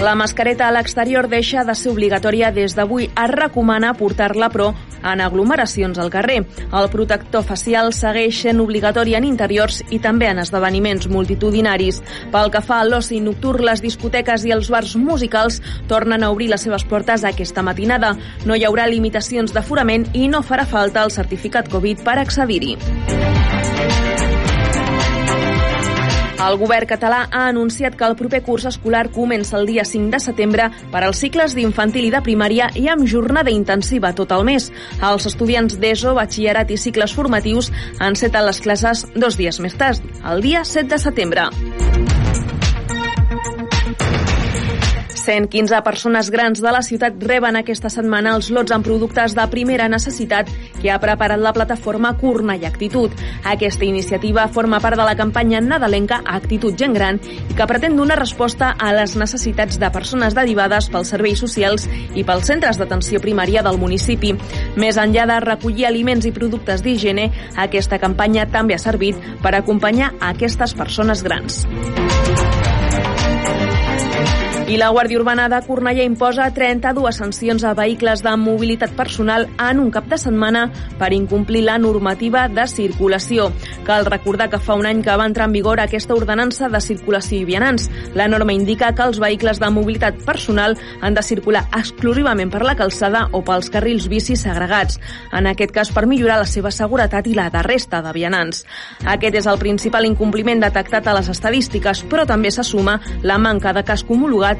La mascareta a l'exterior deixa de ser obligatòria des d'avui. Es recomana portar-la, però, en aglomeracions al carrer. El protector facial segueix sent obligatori en interiors i també en esdeveniments multitudinaris. Pel que fa a l'oci nocturn, les discoteques i els bars musicals tornen a obrir les seves portes aquesta matinada. No hi haurà limitacions d'aforament i no farà falta el certificat Covid per accedir-hi. El govern català ha anunciat que el proper curs escolar comença el dia 5 de setembre per als cicles d'infantil i de primària i amb jornada intensiva tot el mes. Els estudiants d'ESO, batxillerat i cicles formatius enceten les classes dos dies més tard, el dia 7 de setembre. 115 persones grans de la ciutat reben aquesta setmana els lots en productes de primera necessitat que ha preparat la plataforma Curna i Actitud. Aquesta iniciativa forma part de la campanya nadalenca Actitud Gent Gran i que pretén donar resposta a les necessitats de persones derivades pels serveis socials i pels centres d'atenció primària del municipi. Més enllà de recollir aliments i productes d'higiene, aquesta campanya també ha servit per acompanyar a aquestes persones grans. I la Guàrdia Urbana de Cornellà imposa 32 sancions a vehicles de mobilitat personal en un cap de setmana per incomplir la normativa de circulació. Cal recordar que fa un any que va entrar en vigor aquesta ordenança de circulació i vianants. La norma indica que els vehicles de mobilitat personal han de circular exclusivament per la calçada o pels carrils bicis segregats, en aquest cas per millorar la seva seguretat i la de resta de vianants. Aquest és el principal incompliment detectat a les estadístiques, però també s'assuma la manca de casc homologat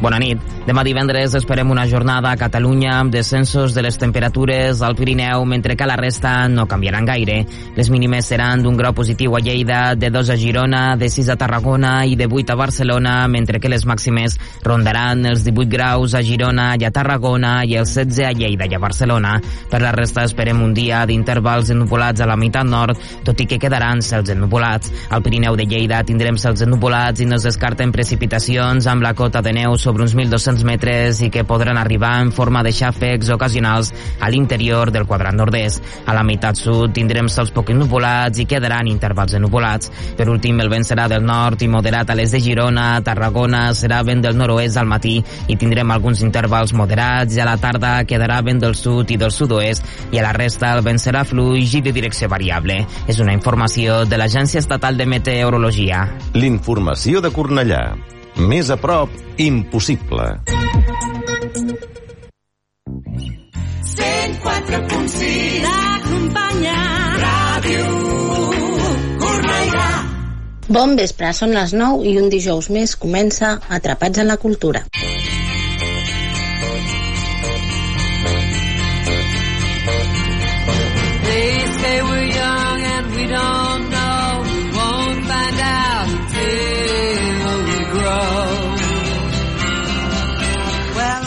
Bona nit. Demà divendres esperem una jornada a Catalunya amb descensos de les temperatures al Pirineu, mentre que la resta no canviaran gaire. Les mínimes seran d'un grau positiu a Lleida, de 2 a Girona, de 6 a Tarragona i de 8 a Barcelona, mentre que les màximes rondaran els 18 graus a Girona i a Tarragona i els 16 a Lleida i a Barcelona. Per la resta esperem un dia d'intervals ennupolats a la meitat nord, tot i que quedaran cels ennupolats. Al Pirineu de Lleida tindrem cels ennupolats i no es descarten precipitacions amb la cota de neu sobre uns 1.200 metres i que podran arribar en forma de xàfecs ocasionals a l'interior del quadrant nord-est. A la meitat sud tindrem sols poc ennupolats i quedaran intervals ennupolats. Per últim, el vent serà del nord i moderat a l'est de Girona, Tarragona serà vent del nord-oest al matí i tindrem alguns intervals moderats i a la tarda quedarà vent del sud i del sud-oest i a la resta el vent serà fluix i de direcció variable. És una informació de l'Agència Estatal de Meteorologia. L'informació de Cornellà. Més a prop, impossible. 104.6 L'acompanya Ràdio Cornellà Bon vespre, són les 9 i un dijous més comença Atrapats en la Cultura.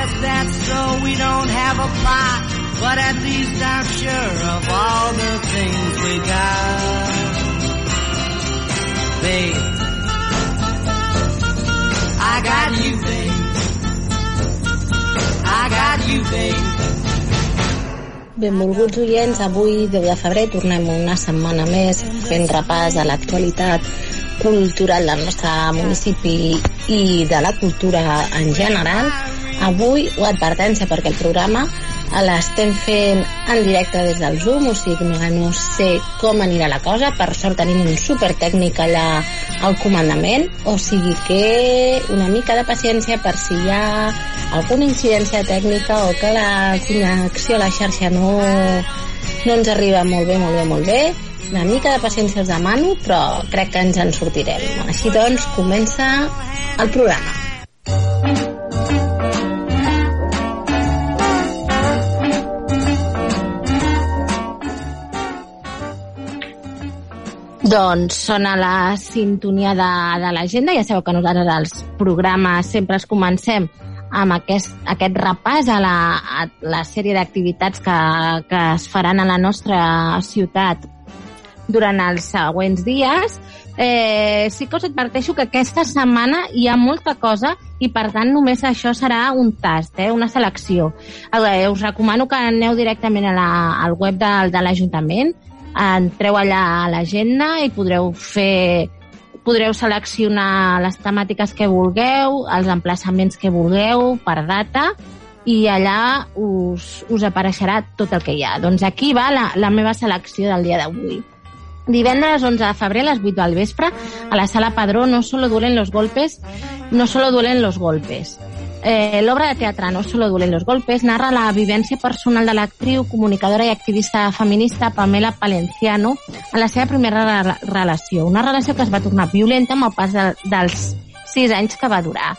guess that's so we don't have a plot. But at least I'm sure of all the things we got. Babe I got you, babe. I got you, babe. Benvolguts oients, avui, 10 de febrer, tornem una setmana més fent repàs a l'actualitat cultural del nostre municipi i de la cultura en general. Avui, o advertència, perquè el programa l'estem fent en directe des del Zoom, o sigui que no sé com anirà la cosa, per sort tenim un super tècnic allà al comandament, o sigui que una mica de paciència per si hi ha alguna incidència tècnica o que la connexió a la xarxa no, no ens arriba molt bé, molt bé, molt bé, una mica de paciència us demano, però crec que ens en sortirem. Així doncs, comença el programa. Doncs sona la sintonia de, de l'agenda. Ja sabeu que nosaltres els programes sempre els comencem amb aquest, aquest repàs a la, a la sèrie d'activitats que, que es faran a la nostra ciutat durant els següents dies. Eh, sí que us adverteixo que aquesta setmana hi ha molta cosa i per tant només això serà un tast, eh, una selecció. Eh, us recomano que aneu directament a la, al web de, de l'Ajuntament, entreu allà a l'agenda i podreu fer podreu seleccionar les temàtiques que vulgueu, els emplaçaments que vulgueu per data i allà us, us apareixerà tot el que hi ha. Doncs aquí va la, la meva selecció del dia d'avui. Divendres 11 de febrer a les 8 del vespre a la sala Padró no solo duelen los golpes, no solo duelen los golpes. Eh, L'obra de teatre No solo duelen los golpes narra la vivència personal de l'actriu, comunicadora i activista feminista Pamela Palenciano en la seva primera re relació. Una relació que es va tornar violenta amb el pas de, dels sis anys que va durar.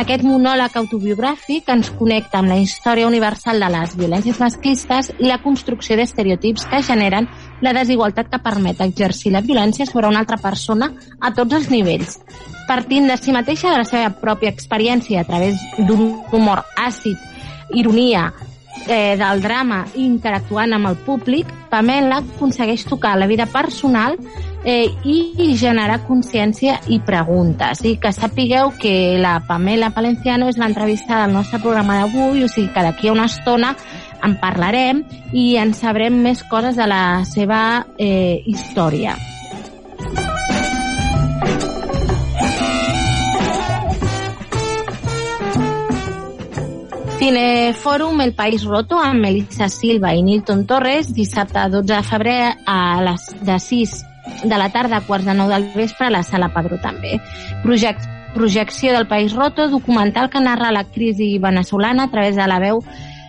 Aquest monòleg autobiogràfic ens connecta amb la història universal de les violències masclistes i la construcció d'estereotips que generen la desigualtat que permet exercir la violència sobre una altra persona a tots els nivells. Partint de si mateixa, de la seva pròpia experiència a través d'un humor àcid, ironia, eh, del drama interactuant amb el públic, Pamela aconsegueix tocar la vida personal eh, i generar consciència i preguntes. I que sapigueu que la Pamela Palenciano és l'entrevista del nostre programa d'avui, o sigui que d'aquí a una estona en parlarem i en sabrem més coses de la seva eh, història. Cinefòrum El País Roto amb Melissa Silva i Nilton Torres dissabte 12 de febrer a les de 6 de la tarda a quarts de 9 del vespre a la Sala Padró també. Project, projecció del País Roto, documental que narra la crisi veneçolana a través de la veu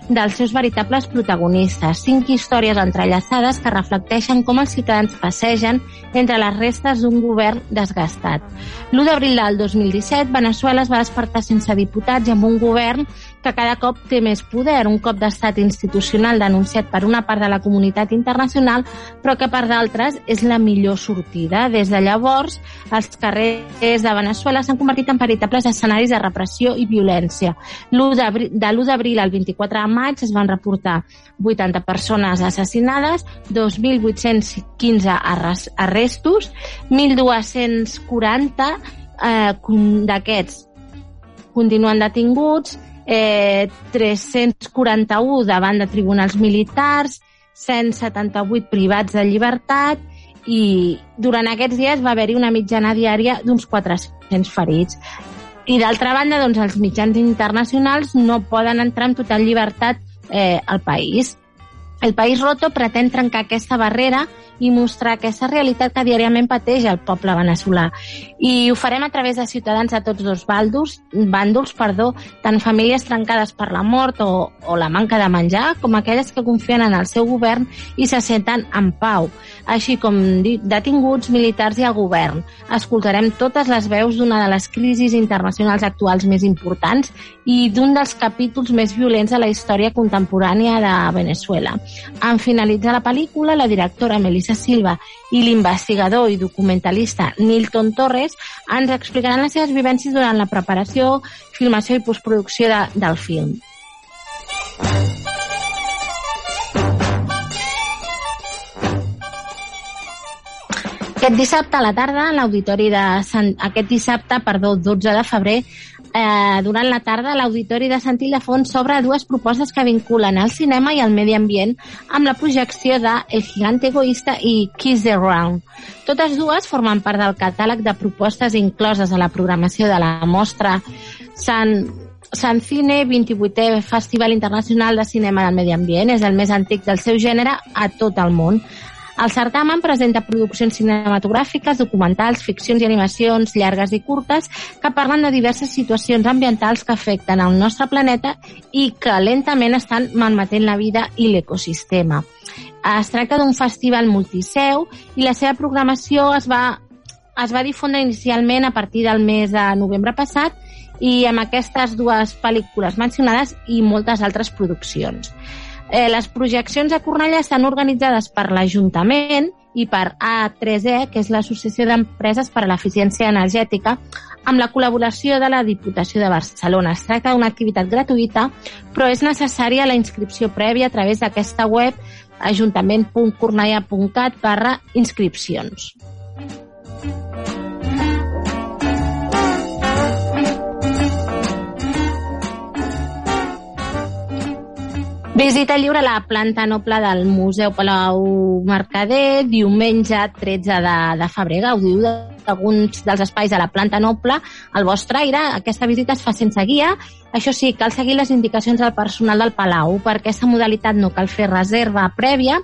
dels seus veritables protagonistes. Cinc històries entrellaçades que reflecteixen com els ciutadans passegen entre les restes d'un govern desgastat. L'1 d'abril del 2017, Venezuela es va despertar sense diputats i amb un govern que cada cop té més poder, un cop d'estat institucional denunciat per una part de la comunitat internacional, però que per d'altres és la millor sortida. Des de llavors, els carrers de Venezuela s'han convertit en veritables escenaris de repressió i violència. De l'1 d'abril al 24 de maig es van reportar 80 persones assassinades, 2.815 arrestos, 1.240 eh, d'aquests continuen detinguts, eh, 341 davant de tribunals militars, 178 privats de llibertat i durant aquests dies va haver-hi una mitjana diària d'uns 400 ferits. I d'altra banda, doncs, els mitjans internacionals no poden entrar en total llibertat eh, al país. El País Roto pretén trencar aquesta barrera i mostrar aquesta realitat que diàriament pateix el poble veneçolà. I ho farem a través de ciutadans de tots dos bàndols, bàndols perdó, tant famílies trencades per la mort o, o la manca de menjar, com aquelles que confien en el seu govern i se senten en pau, així com detinguts, militars i el govern. Escoltarem totes les veus d'una de les crisis internacionals actuals més importants i d'un dels capítols més violents de la història contemporània de Venezuela. En finalitzar la pel·lícula, la directora Melissa Silva i l'investigador i documentalista Nilton Torres ens explicaran les seves vivències durant la preparació, filmació i postproducció de, del film. Aquest dissabte a la tarda, l'auditori de Sant... aquest dissabte, perdó, 12 de febrer, eh, durant la tarda, l'Auditori de Sant Ildefons s'obre dues propostes que vinculen el cinema i el medi ambient amb la projecció de El gigante egoista i Kiss the Round. Totes dues formen part del catàleg de propostes incloses a la programació de la mostra Sant Sancine, 28è Festival Internacional de Cinema del Medi Ambient. És el més antic del seu gènere a tot el món. El certamen presenta produccions cinematogràfiques, documentals, ficcions i animacions llargues i curtes que parlen de diverses situacions ambientals que afecten el nostre planeta i que lentament estan malmetent la vida i l'ecosistema. Es tracta d'un festival multiseu i la seva programació es va, es va difondre inicialment a partir del mes de novembre passat i amb aquestes dues pel·lícules mencionades i moltes altres produccions. Eh, les projeccions a Cornellà estan organitzades per l'Ajuntament i per A3E, que és l'Associació d'Empreses per a l'Eficiència Energètica, amb la col·laboració de la Diputació de Barcelona. Es tracta d'una activitat gratuïta, però és necessària la inscripció prèvia a través d'aquesta web ajuntament.cornellà.cat barra inscripcions. Visita lliure a la planta noble del Museu Palau Mercader diumenge 13 de, de febrer. Gaudiu d'alguns dels espais de la planta noble al vostre aire. Aquesta visita es fa sense guia. Això sí, cal seguir les indicacions del personal del Palau. Per aquesta modalitat no cal fer reserva prèvia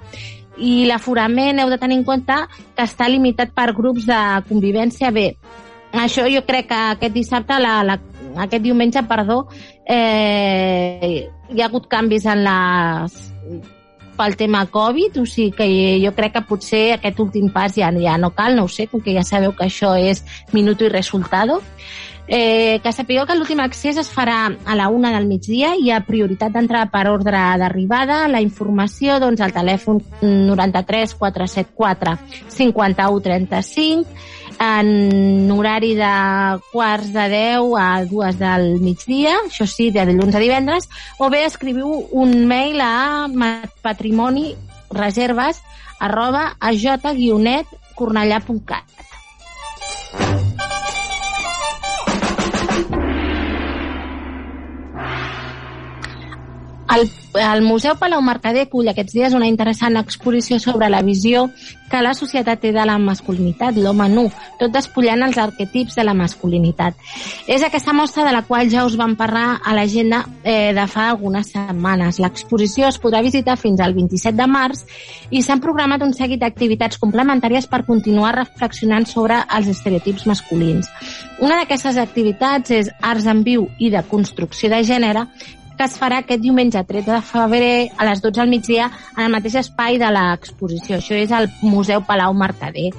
i l'aforament heu de tenir en compte que està limitat per grups de convivència. Bé, això jo crec que aquest dissabte, la, la, aquest diumenge, perdó, eh, hi ha hagut canvis en les pel tema Covid, o sigui que jo crec que potser aquest últim pas ja, ja no cal, no ho sé, com que ja sabeu que això és minuto i resultado. Eh, que sapigueu que l'últim accés es farà a la una del migdia i a prioritat d'entrada per ordre d'arribada. La informació, doncs, al telèfon 93 474 51 35 en horari de quarts de 10 a dues del migdia, això sí, de dilluns a divendres, o bé escriviu un mail a patrimoni reserves arroba a j-cornellà.cat. El, el Museu Palau Mercader cull aquests dies una interessant exposició sobre la visió que la societat té de la masculinitat, l'home nu, tot despullant els arquetips de la masculinitat. És aquesta mostra de la qual ja us vam parlar a l'agenda eh, de fa algunes setmanes. L'exposició es podrà visitar fins al 27 de març i s'han programat un seguit d'activitats complementàries per continuar reflexionant sobre els estereotips masculins. Una d'aquestes activitats és Arts en Viu i de Construcció de Gènere, que es farà aquest diumenge 13 de febrer a les 12 al migdia en el mateix espai de l'exposició. Això és el Museu Palau Mercader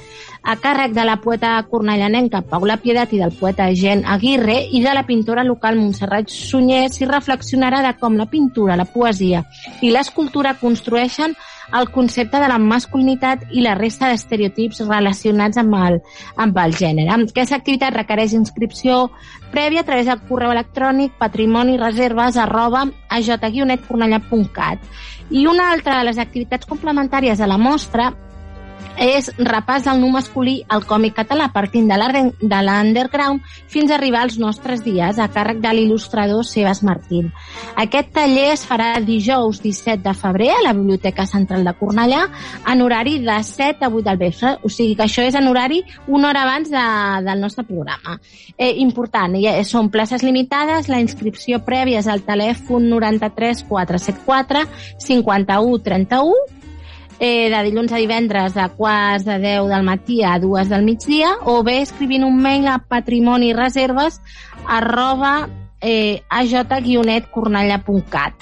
a càrrec de la poeta cornellanenca Paula Piedat i del poeta Gen Aguirre i de la pintora local Montserrat Sunyer s'hi reflexionarà de com la pintura, la poesia i l'escultura construeixen el concepte de la masculinitat i la resta d'estereotips relacionats amb el, amb el gènere. Aquesta activitat requereix inscripció prèvia a través del correu electrònic patrimonireserves arroba aj-cornellà.cat. I una altra de les activitats complementàries a la mostra és repàs del nu masculí al còmic català partint de l'underground fins a arribar als nostres dies a càrrec de l'il·lustrador Sebas Martín. Aquest taller es farà dijous 17 de febrer a la Biblioteca Central de Cornellà en horari de 7 a 8 del vespre, o sigui que això és en horari una hora abans de, del nostre programa. Eh, important, eh, són places limitades, la inscripció prèvia és al telèfon 93 474 51 31 eh, de dilluns a divendres de quarts de 10 del matí a dues del migdia o bé escrivint un mail a patrimonireserves arroba eh, aj-cornellà.cat.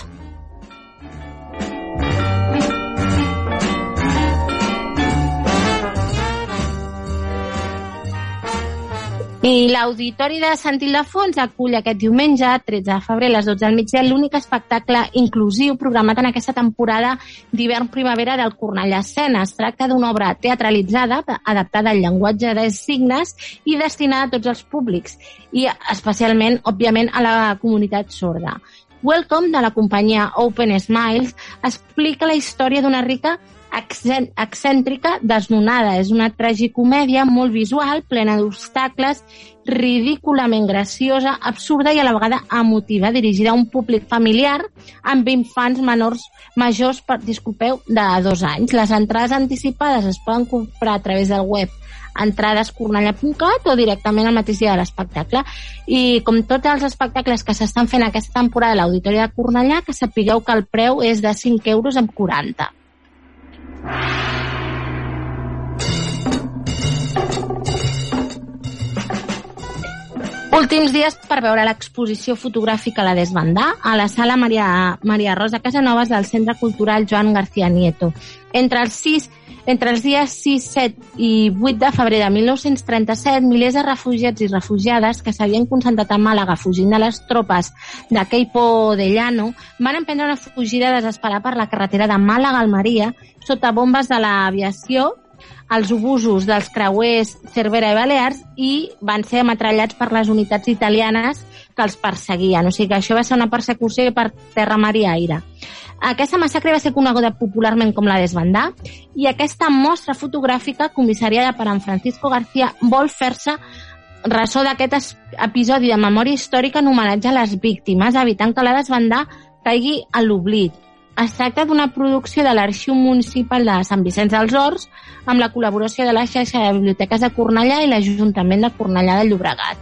I l'Auditori de Sant Ildefons acull aquest diumenge, 13 de febrer, a les 12 del migdia, l'únic espectacle inclusiu programat en aquesta temporada d'hivern-primavera del Cornellà Escena. Es tracta d'una obra teatralitzada, adaptada al llenguatge de signes i destinada a tots els públics, i especialment, òbviament, a la comunitat sorda. Welcome, de la companyia Open Smiles, explica la història d'una rica excèntrica, desnonada. És una tragicomèdia molt visual, plena d'obstacles, ridículament graciosa, absurda i a la vegada emotiva, dirigida a un públic familiar amb infants menors majors, per, disculpeu, de dos anys. Les entrades anticipades es poden comprar a través del web entradescornellà.cat o directament al mateix dia de l'espectacle. I com tots els espectacles que s'estan fent aquesta temporada a l'Auditori de Cornellà, que sapigueu que el preu és de 5 euros amb 40. Últims dies per veure l'exposició fotogràfica La Desbandà a la sala Maria, Maria Rosa Casanovas del Centre Cultural Joan García Nieto. Entre els, 6, entre els dies 6, 7 i 8 de febrer de 1937, milers de refugiats i refugiades que s'havien concentrat a Màlaga fugint de les tropes de Queipo de Llano van emprendre una fugida desesperada per la carretera de Màlaga-Almeria sota bombes de l'aviació els obusos dels creuers Cervera i Balears i van ser ametrallats per les unitats italianes que els perseguien. O sigui que això va ser una persecució per terra, mar i aire. Aquesta massacre va ser coneguda popularment com la Desbandà i aquesta mostra fotogràfica comissariada per en Francisco García vol fer-se ressò d'aquest es- episodi de memòria històrica en homenatge a les víctimes, evitant que la Desbandà caigui a l'oblit. Es tracta d'una producció de l'Arxiu Municipal de Sant Vicenç dels Horts amb la col·laboració de la xarxa de biblioteques de Cornellà i l'Ajuntament de Cornellà de Llobregat.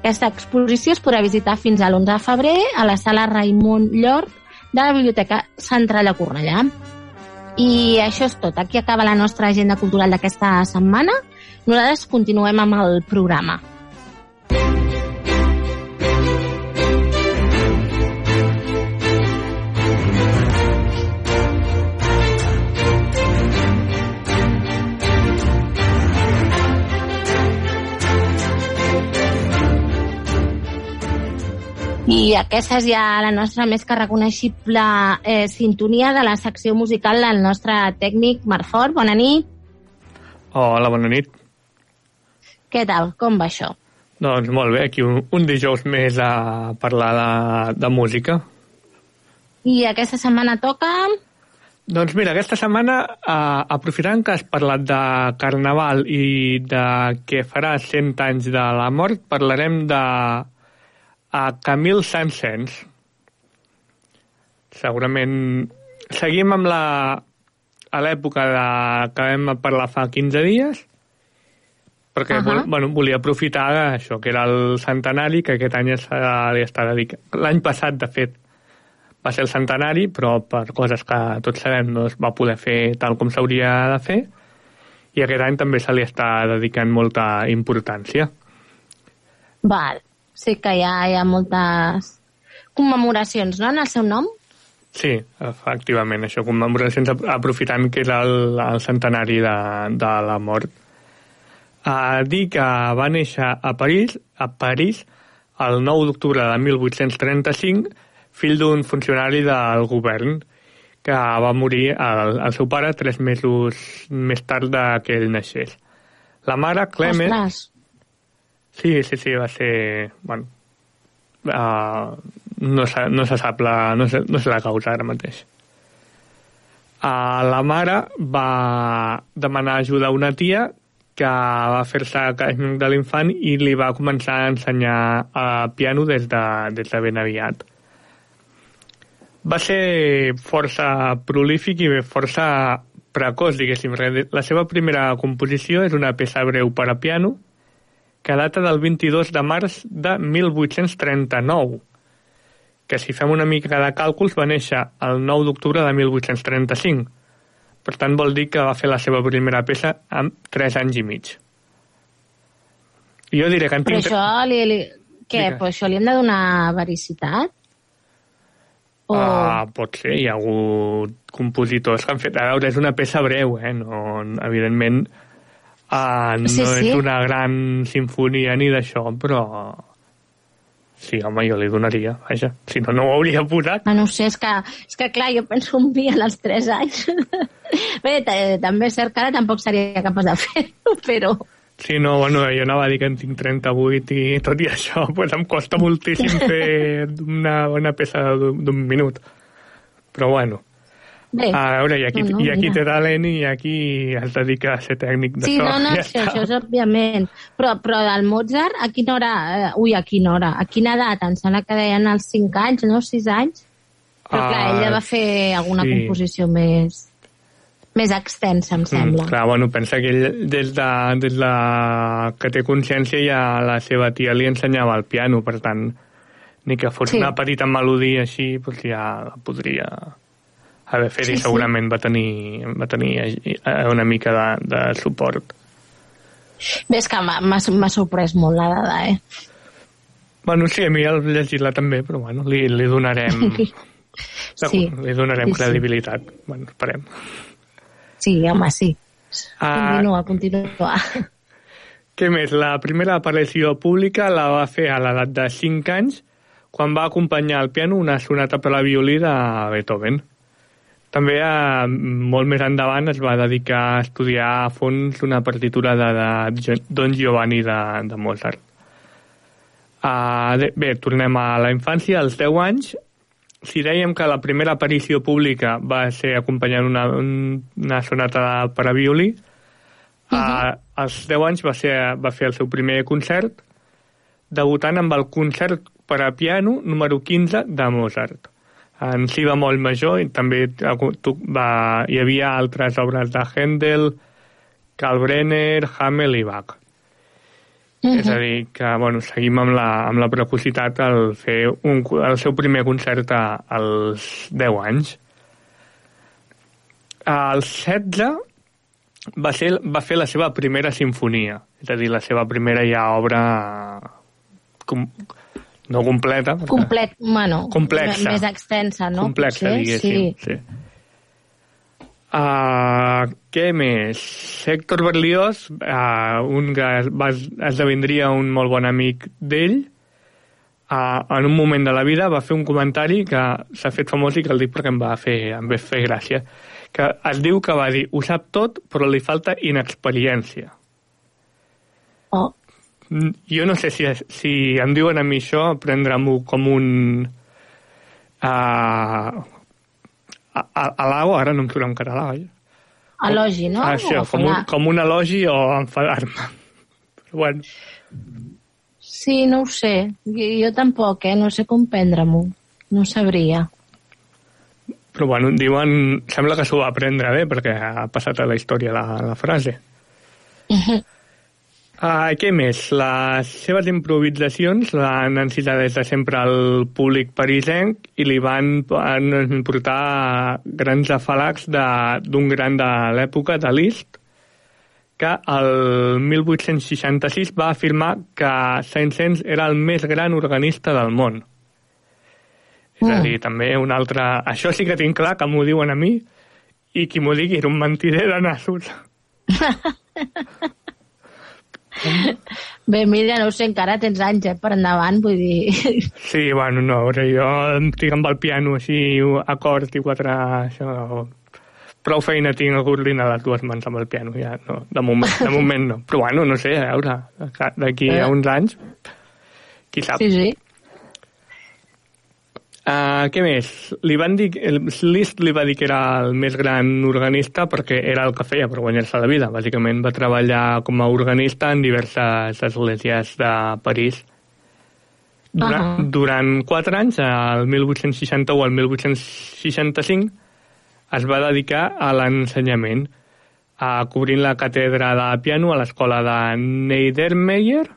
Aquesta exposició es podrà visitar fins a l'11 de febrer a la sala Raimon Llor de la Biblioteca Central de Cornellà. I això és tot. Aquí acaba la nostra agenda cultural d'aquesta setmana. Nosaltres continuem amb el programa. I aquesta és ja la nostra més que reconeixible eh, sintonia de la secció musical del nostre tècnic Marfort. Bona nit. Hola, bona nit. Què tal? Com va això? Doncs molt bé, aquí un, un dijous més a parlar de, de música. I aquesta setmana toca... Doncs mira, aquesta setmana, eh, aprofitant que has parlat de Carnaval i de que farà 100 anys de la mort, parlarem de a Camille Saint-Saëns. Segurament seguim amb la a l'època de, que vam parlar fa 15 dies, perquè uh. -huh. bueno, volia aprofitar això, que era el centenari, que aquest any se li està dedicat. L'any passat, de fet, va ser el centenari, però per coses que tots sabem no es va poder fer tal com s'hauria de fer, i aquest any també se li està dedicant molta importància. Val. Sí que hi ha, hi ha moltes commemoracions, no?, en el seu nom. Sí, efectivament, això, commemoracions ap- aprofitant que és el, el centenari de, de la mort. A dir que va néixer a París, a París el 9 d'octubre de 1835, fill d'un funcionari del govern, que va morir el, el seu pare tres mesos més tard que ell naixés. La mare, Clement... Ostres. Sí, sí, sí, va ser... Bueno, uh, no, se, no se sap la, no, sé, no sé la causa ara mateix. Uh, la mare va demanar ajuda a una tia que va fer-se càrrec de l'infant i li va començar a ensenyar uh, piano des de, des de ben aviat. Va ser força prolífic i força precoç, diguéssim. La seva primera composició és una peça breu per a piano, que data del 22 de març de 1839, que si fem una mica de càlculs va néixer el 9 d'octubre de 1835. Per tant, vol dir que va fer la seva primera peça amb 3 anys i mig. Jo diré que en Però tinc... això li, li... Què? Digues. Però això li hem de donar vericitat? O... Ah, pot ser, hi ha hagut compositors que han fet... A veure, és una peça breu, eh? No, evidentment, uh, no Sí, sí. és una gran sinfonia ni d'això, però... Sí, home, jo li donaria, vaja. Si no, no ho hauria posat. Ah, no ho sé, és que, és que clar, jo penso un dia als 3 anys. Bé, també és cert que ara tampoc seria capaç de fer-ho, però... Sí, no, bueno, jo anava a dir que en tinc 38 i tot i això, pues em costa moltíssim fer una, una peça d'un minut. Però bueno, Bé, A veure, i aquí, No, no, i aquí mira. té talent i aquí es dedica a ser tècnic de Sí, so. no, no, ja això, això és òbviament. Però, però del Mozart, a quina hora... Eh, ui, a quina hora? A quina edat? Em sembla que deien als 5 anys, no? 6 anys? Però clar, Ah, ella va fer alguna sí. composició més més extensa, em sembla. Mm, clar, bueno, pensa que ell, des de, des de que té consciència, ja la seva tia li ensenyava el piano, per tant, ni que fos Sí. una petita melodia així, doncs ja la podria haver fet Sí, i sí. segurament va tenir, va tenir una mica de, de suport. Bé, és que m'ha- sorprès molt la dada, eh? Bueno, sí, a mi el llegir-la també, però bueno, li, li donarem, Sí, li donarem sí, sí. credibilitat. Bueno, esperem. Sí, home, sí. Ah, Continua, continua. Què més? La primera aparició pública la va fer a l'edat de 5 anys quan va acompanyar al piano una sonata per a violí de Beethoven. També eh, molt més endavant es va dedicar a estudiar a fons una partitura de, de Don Giovanni de, de Mozart. Uh, de, bé, tornem a la infància, als 10 anys. Si dèiem que la primera aparició pública va ser acompanyant una, un- una sonata per a violí, uh -huh. als 10 anys va, ser, va fer el seu primer concert, debutant amb el concert per a piano número 15 de Mozart. En si bemol major i també va, hi havia altres obres de Händel, Kalbrenner, Hamel i Bach. Mhm. És a dir, que bueno, seguim amb la, amb la prepositat al fer un, el seu primer concert a, als 10 anys. Als 16 va, ser, va fer la seva primera sinfonia, és a dir, la seva primera ja obra com, no completa, perquè- Complet, bueno, Complexa. més extensa, no? complexa, Potser, diguéssim. Sí. Sí. Uh, què més? Héctor Berlioz, uh, un que va, esdevindria un molt bon amic d'ell, uh, en un moment de la vida va fer un comentari que s'ha fet famós i que el dic perquè em va fer, em va fer gràcia, que es diu que va dir ho sap tot però li falta inexperiència. Oh, Jo no sé si, si em diuen a mi això, prendre-m'ho com un... Uh, alau, ara no em surt en català, oi? elogi, no? Ah, això, com un, com un elogi o enfadar-me. Però bueno, Sí, no ho sé. Jo, jo tampoc, eh? No sé com prendre-m'ho. No sabria. però bueno, diuen... Sembla que s'ho va aprendre bé, perquè ha passat a la història la, la frase. Uh, què més? Les seves improvisacions l'han encetat des de sempre al públic parisenc i li van, van portar grans afalacs d'un gran de l'època, de Liszt, que el 1866 va afirmar que Saint-Saëns era el més gran organista del món. És a Mm. dir, també un altre... Això sí que tinc clar que m'ho diuen a mi i qui m'ho digui era un mentider de nassos. Bé, mira, no ho sé, encara tens anys, eh, per endavant, vull dir... Sí, bueno, no, a veure, jo estic amb el piano així, acord i quatre... Això, prou feina tinc a coordinar les dues mans amb el piano, ja, no, de moment, de moment no. Però bueno, no sé, a veure, d'aquí a Eh. uns anys, qui sap. Sí, sí. Uh, què més? Li van dir, el Liszt li va dir que era el més gran organista perquè era el que feia per guanyar-se la vida. Bàsicament va treballar com a organista en diverses esglésies de París. Durant, Ahà. durant quatre anys, el 1861 al 1865, es va dedicar a l'ensenyament, a cobrint la càtedra de piano a l'escola de Neidermeyer,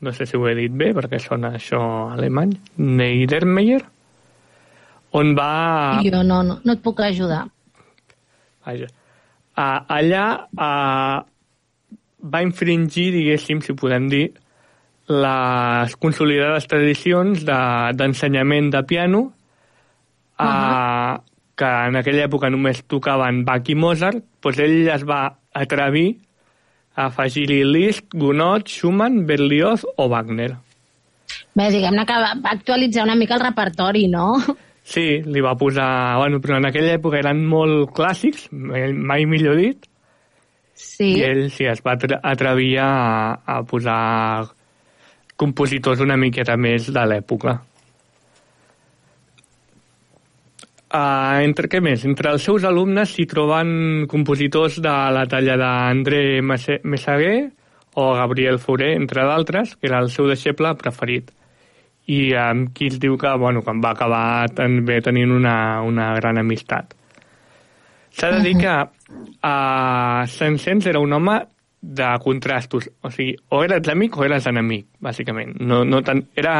no sé si ho he dit bé perquè sona això alemany, Neidermeyer, on va... Jo no, no, no et puc ajudar. Vaja. Uh, allà uh, va infringir, diguéssim, si podem dir, les consolidades tradicions de- d'ensenyament de, piano uh, Ahà. que en aquella època només tocaven Bach i Mozart, doncs ell es va atrevir a afegir-hi Liszt, Gounod, Schumann, Berlioz o Wagner. Bé, diguem-ne que va actualitzar una mica el repertori, no? Sí, li va posar... Bueno, però en aquella època eren molt clàssics, mai millor dit, Sí. I ell sí, es va atre- atrevir a, a posar compositors una miqueta més de l'època. Uh, entre què més? Entre els seus alumnes s'hi troben compositors de la talla d'André Messaguer o Gabriel Fauré, entre d'altres, que era el seu deixeble preferit. I amb qui es diu que, bueno, quan va acabar també tenint una, una gran amistat. S'ha de dir que uh, Saint-Saëns era un home de contrastos. O sigui, o eres amic o eres enemic, bàsicament. No, no tan, era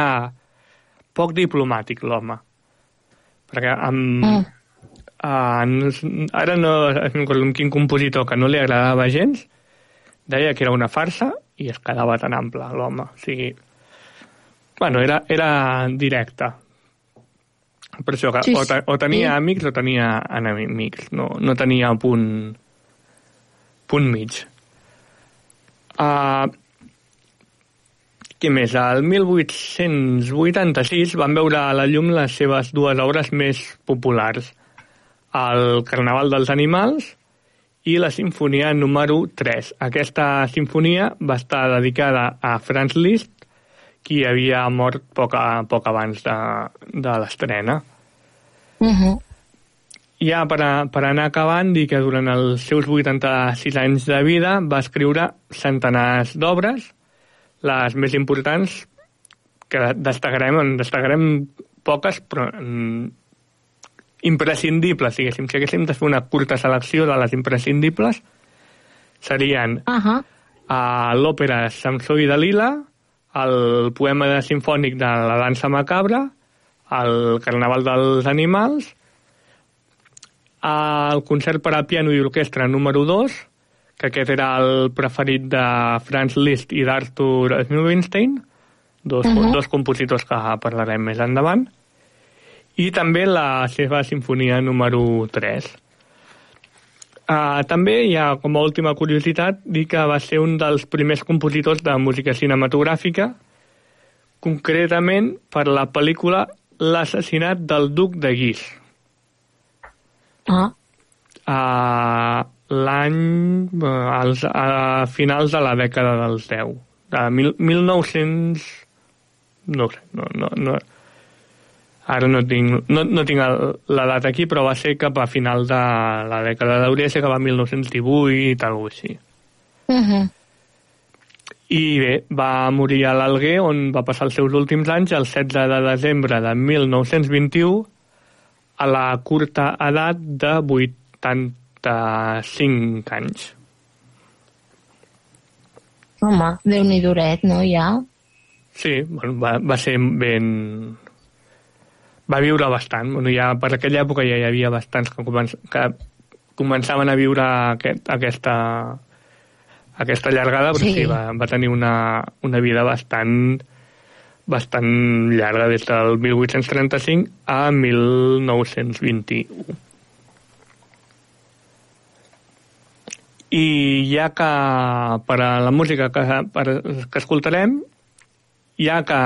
poc diplomàtic, l'home. Perquè amb... Mm. Uh, ara no recordo quin compositor que no li agradava gens, deia que era una farsa i es quedava tan ample, l'home. O sigui, bueno, era, era directe. Per això que sí, o, te, o tenia sí. amics o tenia enemics, no, no tenia punt, punt mig. Uh, què més? Al 1886 van veure a la llum les seves dues obres més populars, el Carnaval dels Animals i la Sinfonia número 3. Aquesta sinfonia va estar dedicada a Franz Liszt, qui havia mort poc, a, poc abans de, de l'estrena. Uh -huh. Ja per, a, per anar acabant, dir que durant els seus 86 anys de vida va escriure centenars d'obres, les més importants que destacarem, en destacarem poques, però mm, imprescindibles, diguéssim. Si haguéssim de fer una curta selecció de les imprescindibles, serien uh -huh. uh, l'òpera Samsó i Dalila, el poema de sinfònic de la dansa macabra, el Carnaval dels Animals, el concert per a piano i orquestra número 2, que aquest era el preferit de Franz Liszt i d'Arthur Rubinstein, dos, uh -huh. dos compositors que parlarem més endavant, i també la seva sinfonia número 3. Uh, també hi ha, com a última curiositat, dir que va ser un dels primers compositors de música cinematogràfica, concretament per la pel·lícula L'assassinat del duc de Guix. Ah. Uh, L'any... Uh, a finals de la dècada dels 10. De mil, 1900... No sé, no, no, no, ara no tinc, no, no tinc el, la data aquí, però va ser cap a final de la dècada d'hauria ser cap a 1918, alguna així. Uh -huh. I bé, va morir a l'Alguer, on va passar els seus últims anys, el 16 de desembre de 1921, a la curta edat de 85 anys. Home, déu nhi duret, no, ja? Sí, bueno, va, va ser ben... Va viure bastant. Bueno, ja per aquella època ja hi havia bastants que, començ, que començaven a viure aquest, aquesta, aquesta llargada, però sí, sí va, va tenir una, una vida bastant bastant llarga, des del 1835 a 1921. I ja que per a la música que, per, que escoltarem, ja que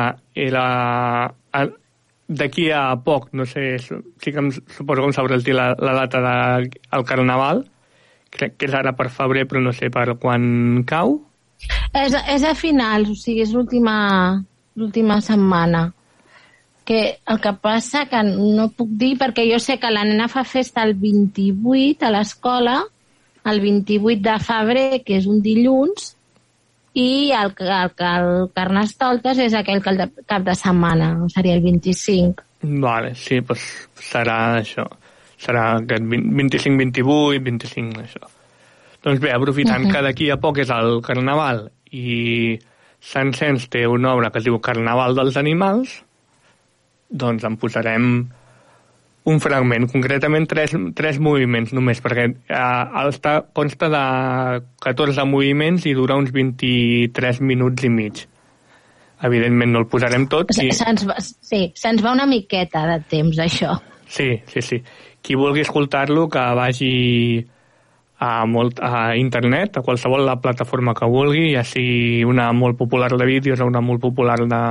era d'aquí a poc, no sé, sí que em, suposo que em sabràs dir la, la data del de, Carnaval, crec que és ara per febrer, però no sé per quan cau. És, és a finals, o sigui, és l'última setmana. Que el que passa que no puc dir, perquè jo sé que la nena fa festa el 28 a l'escola, el 28 de febrer, que és un dilluns, i el, el, el Carnestoltes és aquell cap de setmana, seria el 25. Vale, sí, doncs serà això serà aquest 25, 28, 25, això. Doncs bé, aprofitant uh -huh. que d'aquí a poc és el Carnaval i Sant Cens té una obra que es diu Carnaval dels Animals, doncs en posarem un fragment, concretament tres, tres moviments només, perquè eh, està, consta de 14 moviments i dura uns 23 minuts i mig. Evidentment no el posarem tot. I... Se'ns va, sí, se'ns va una miqueta de temps, això. Sí, sí, sí qui vulgui escoltar-lo que vagi a, molt, a internet, a qualsevol la plataforma que vulgui, ja sigui una molt popular de vídeos o una molt popular de,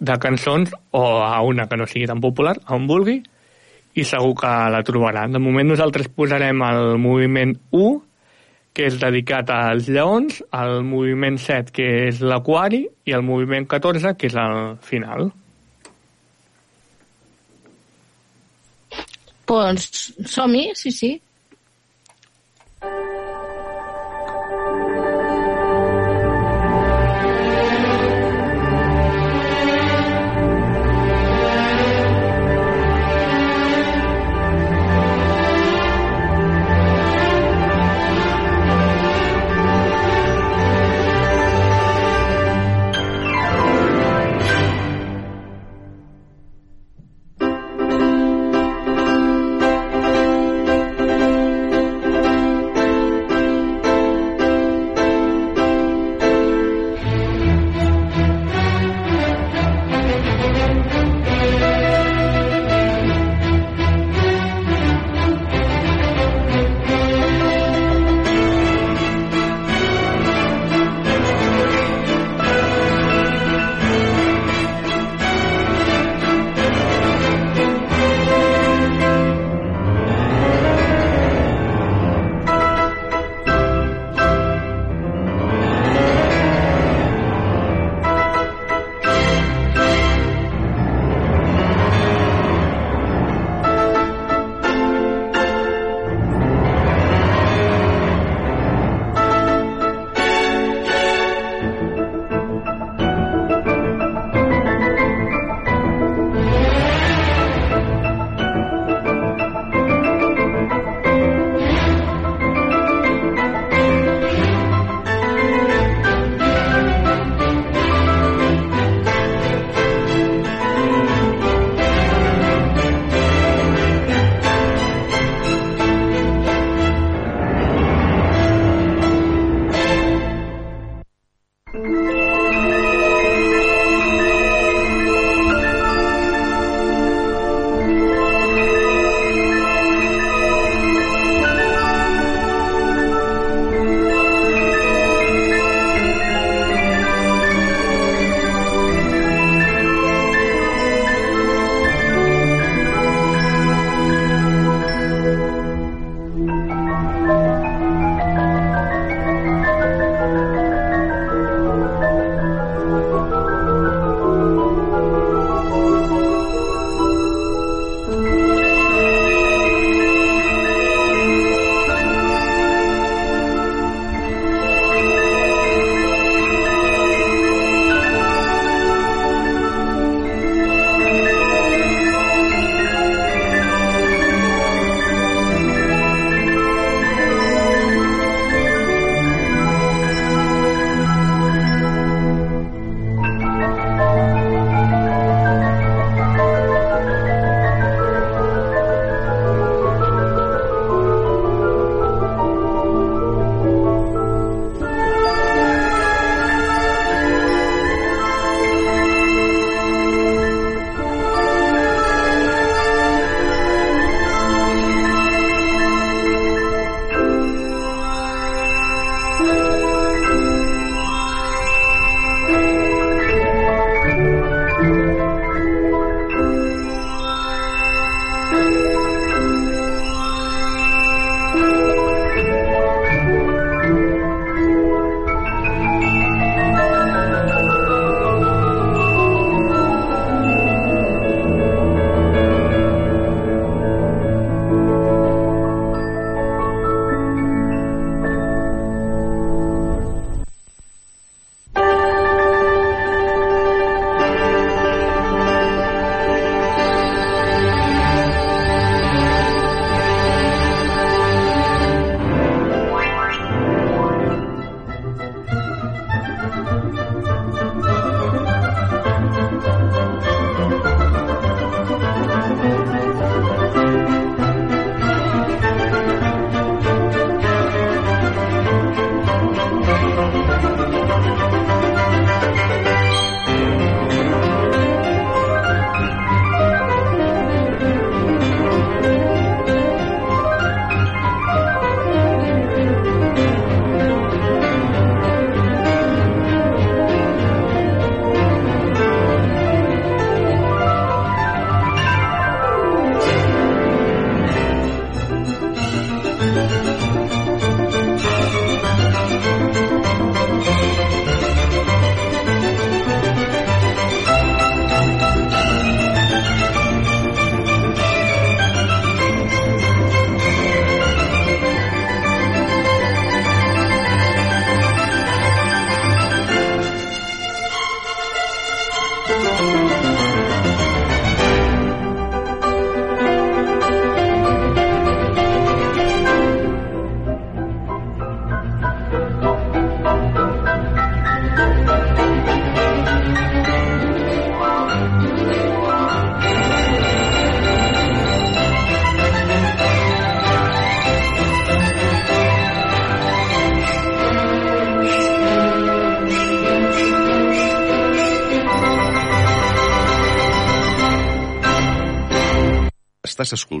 de cançons, o a una que no sigui tan popular, on vulgui, i segur que la trobarà. De moment nosaltres posarem el moviment 1, que és dedicat als lleons, el moviment 7, que és l'aquari, i el moviment 14, que és el final. Doncs som-hi, sí, sí.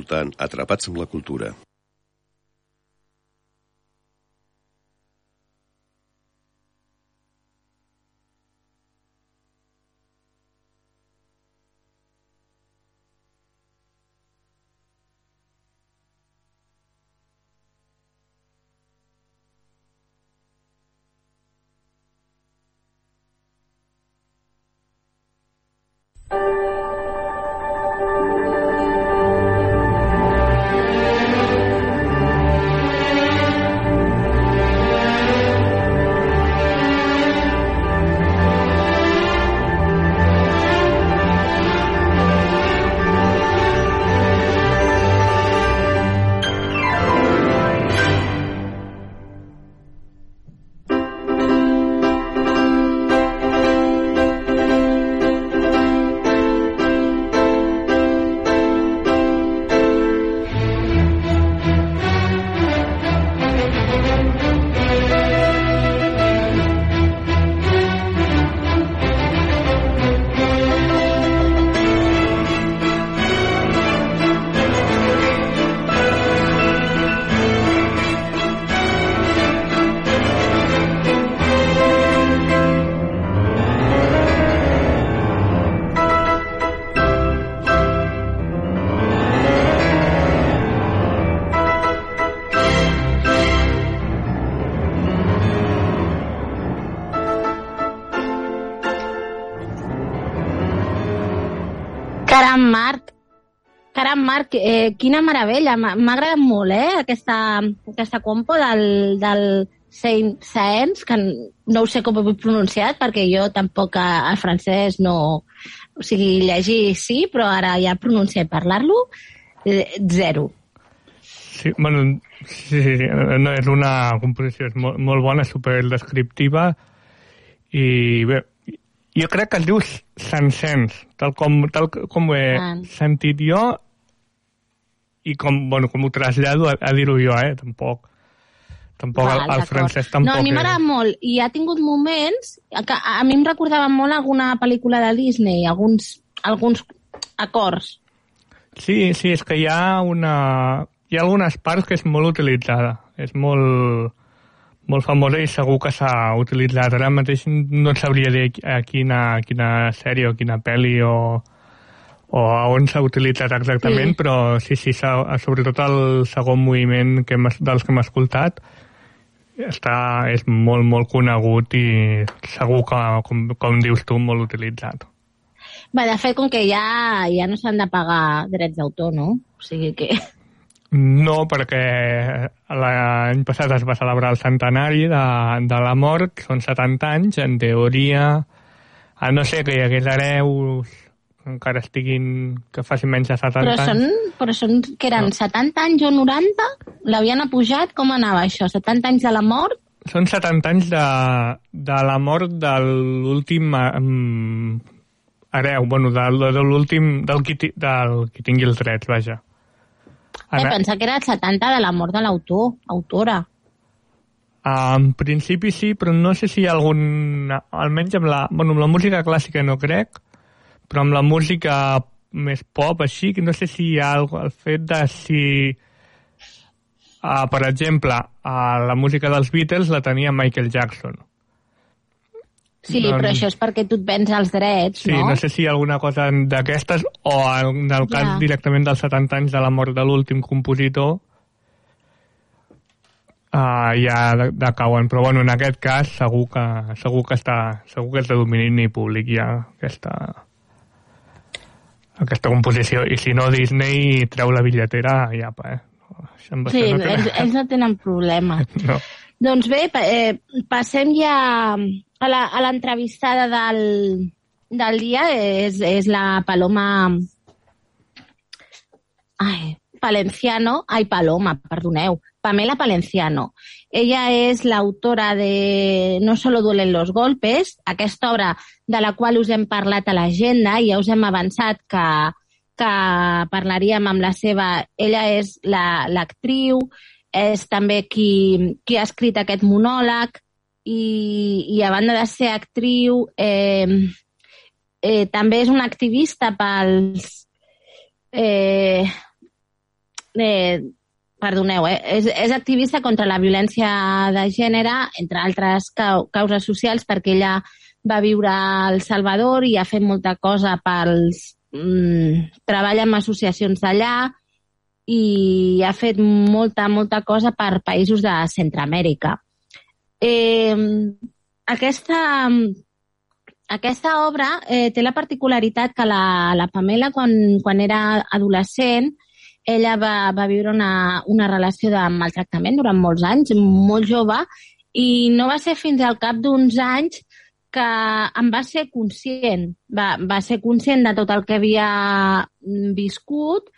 Escoltant Atrapats amb la Cultura. Marc, eh, quina meravella. M'ha agradat molt, eh, aquesta, aquesta compo del, del Saint Saens, que no ho sé com ho he pronunciat, perquè jo tampoc a- el francès no... O sigui, llegir sí, però ara ja pronunciar i parlar-lo, eh, zero. Sí, bueno, sí, sí, sí, no, és una composició és molt, molt bona, super descriptiva i bé, jo crec que es diu Sansens, tal com, tal com ho he Ah. sentit jo i com, bueno, com ho trasllado a, a dir-ho jo, eh? Tampoc, tampoc Val, el, francès tampoc No, a mi m'agrada molt i ha tingut moments que a, a mi em recordava molt alguna pel·lícula de Disney, alguns, alguns acords. Sí, sí, és que hi ha una... Hi ha algunes parts que és molt utilitzada. És molt, molt famosa i segur que s'ha utilitzat. Ara mateix no et sabria dir a quina, quina sèrie o quina pel·li o, o a on s'ha utilitzat exactament, Sí. però sí, sí, sobretot el segon moviment que hem, dels que hem escoltat està, és molt, molt conegut i segur que, com, com dius tu, molt utilitzat. Va, de fet, com que ja, ja no s'han de pagar drets d'autor, no? O sigui que... No, perquè l'any passat es va celebrar el centenari de, de la mort, que són 70 anys, en teoria, a no ser que hi hagués hereus encara estiguin, que facin menys de 70 Però són, anys. però són, que eren 70 anys o 90? L'havien apujat? Com anava això? 70 anys de la mort? Són 70 anys de, de la mort de l'últim um, hereu, bueno, de, de l'últim, del, qui, del qui tingui els drets, vaja. He Ana- pensat que era el 70 de la mort de l'autor, autora. En principi sí, però no sé si hi ha algun... Almenys amb la, bueno, amb la música clàssica no crec, però amb la música més pop, així, que no sé si hi ha el, el fet de si... Uh, per exemple, uh, la música dels Beatles la tenia Michael Jackson. Sí, Doncs- però això és perquè tu et vens els drets, Sí, no? no sé si hi ha alguna cosa d'aquestes o en el cas Ja. directament dels 70 anys de la mort de l'últim compositor uh, ja de- decauen. Però bueno, en aquest cas segur que, segur que, està, segur que és de domini públic ja aquesta, aquesta composició. I si no, Disney treu la bitlletera i apa, eh? Sí, no té- ells, ells no tenen problema. No. Doncs bé, eh, passem ja a l'entrevistada del, del dia. És, és la Paloma... Ai, Palenciano. Ai, Paloma, perdoneu. Pamela Palenciano. Ella és l'autora de No solo duelen los golpes, aquesta obra de la qual us hem parlat a l'agenda i ja us hem avançat que, que parlaríem amb la seva... Ella és la- l'actriu, és també qui, qui ha escrit aquest monòleg i, i a banda de ser actriu eh, eh, també és una activista pels, eh, eh, perdoneu, eh, és, és activista contra la violència de gènere, entre altres cau causes socials, perquè ella va viure al Salvador i ha fet molta cosa pels... Mm, treballa amb associacions d'allà i ha fet molta, molta cosa per països de Centroamèrica. Eh, aquesta, aquesta obra eh, té la particularitat que la, la Pamela, quan, quan era adolescent, ella va, va viure una, una relació de maltractament durant molts anys, molt jove, i no va ser fins al cap d'uns anys que em va ser conscient, va, va ser conscient de tot el que havia viscut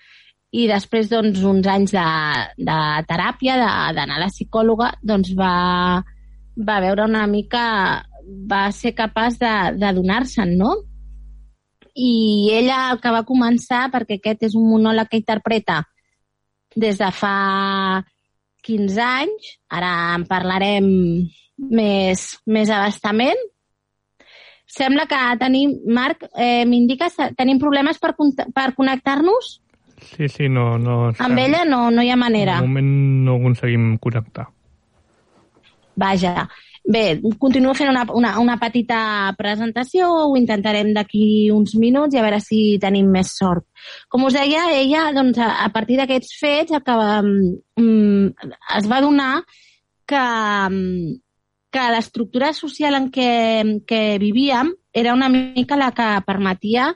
i després doncs, uns anys de, de teràpia, d'anar a la psicòloga, doncs va, va veure una mica, va ser capaç de, de donar-se'n, no? I ella el que va començar, perquè aquest és un monòleg que interpreta des de fa 15 anys, ara en parlarem més, més abastament, sembla que tenim, Marc, eh, m'indiques, tenim problemes per, per connectar-nos? Sí, sí, no... no Amb ella no, no hi ha manera. De moment no aconseguim connectar. Vaja. Bé, continuo fent una, una, una petita presentació, ho intentarem d'aquí uns minuts i a veure si tenim més sort. Com us deia, ella, doncs, a, a partir d'aquests fets, acaba, um, es va donar que, um, que l'estructura social en què, què vivíem era una mica la que permetia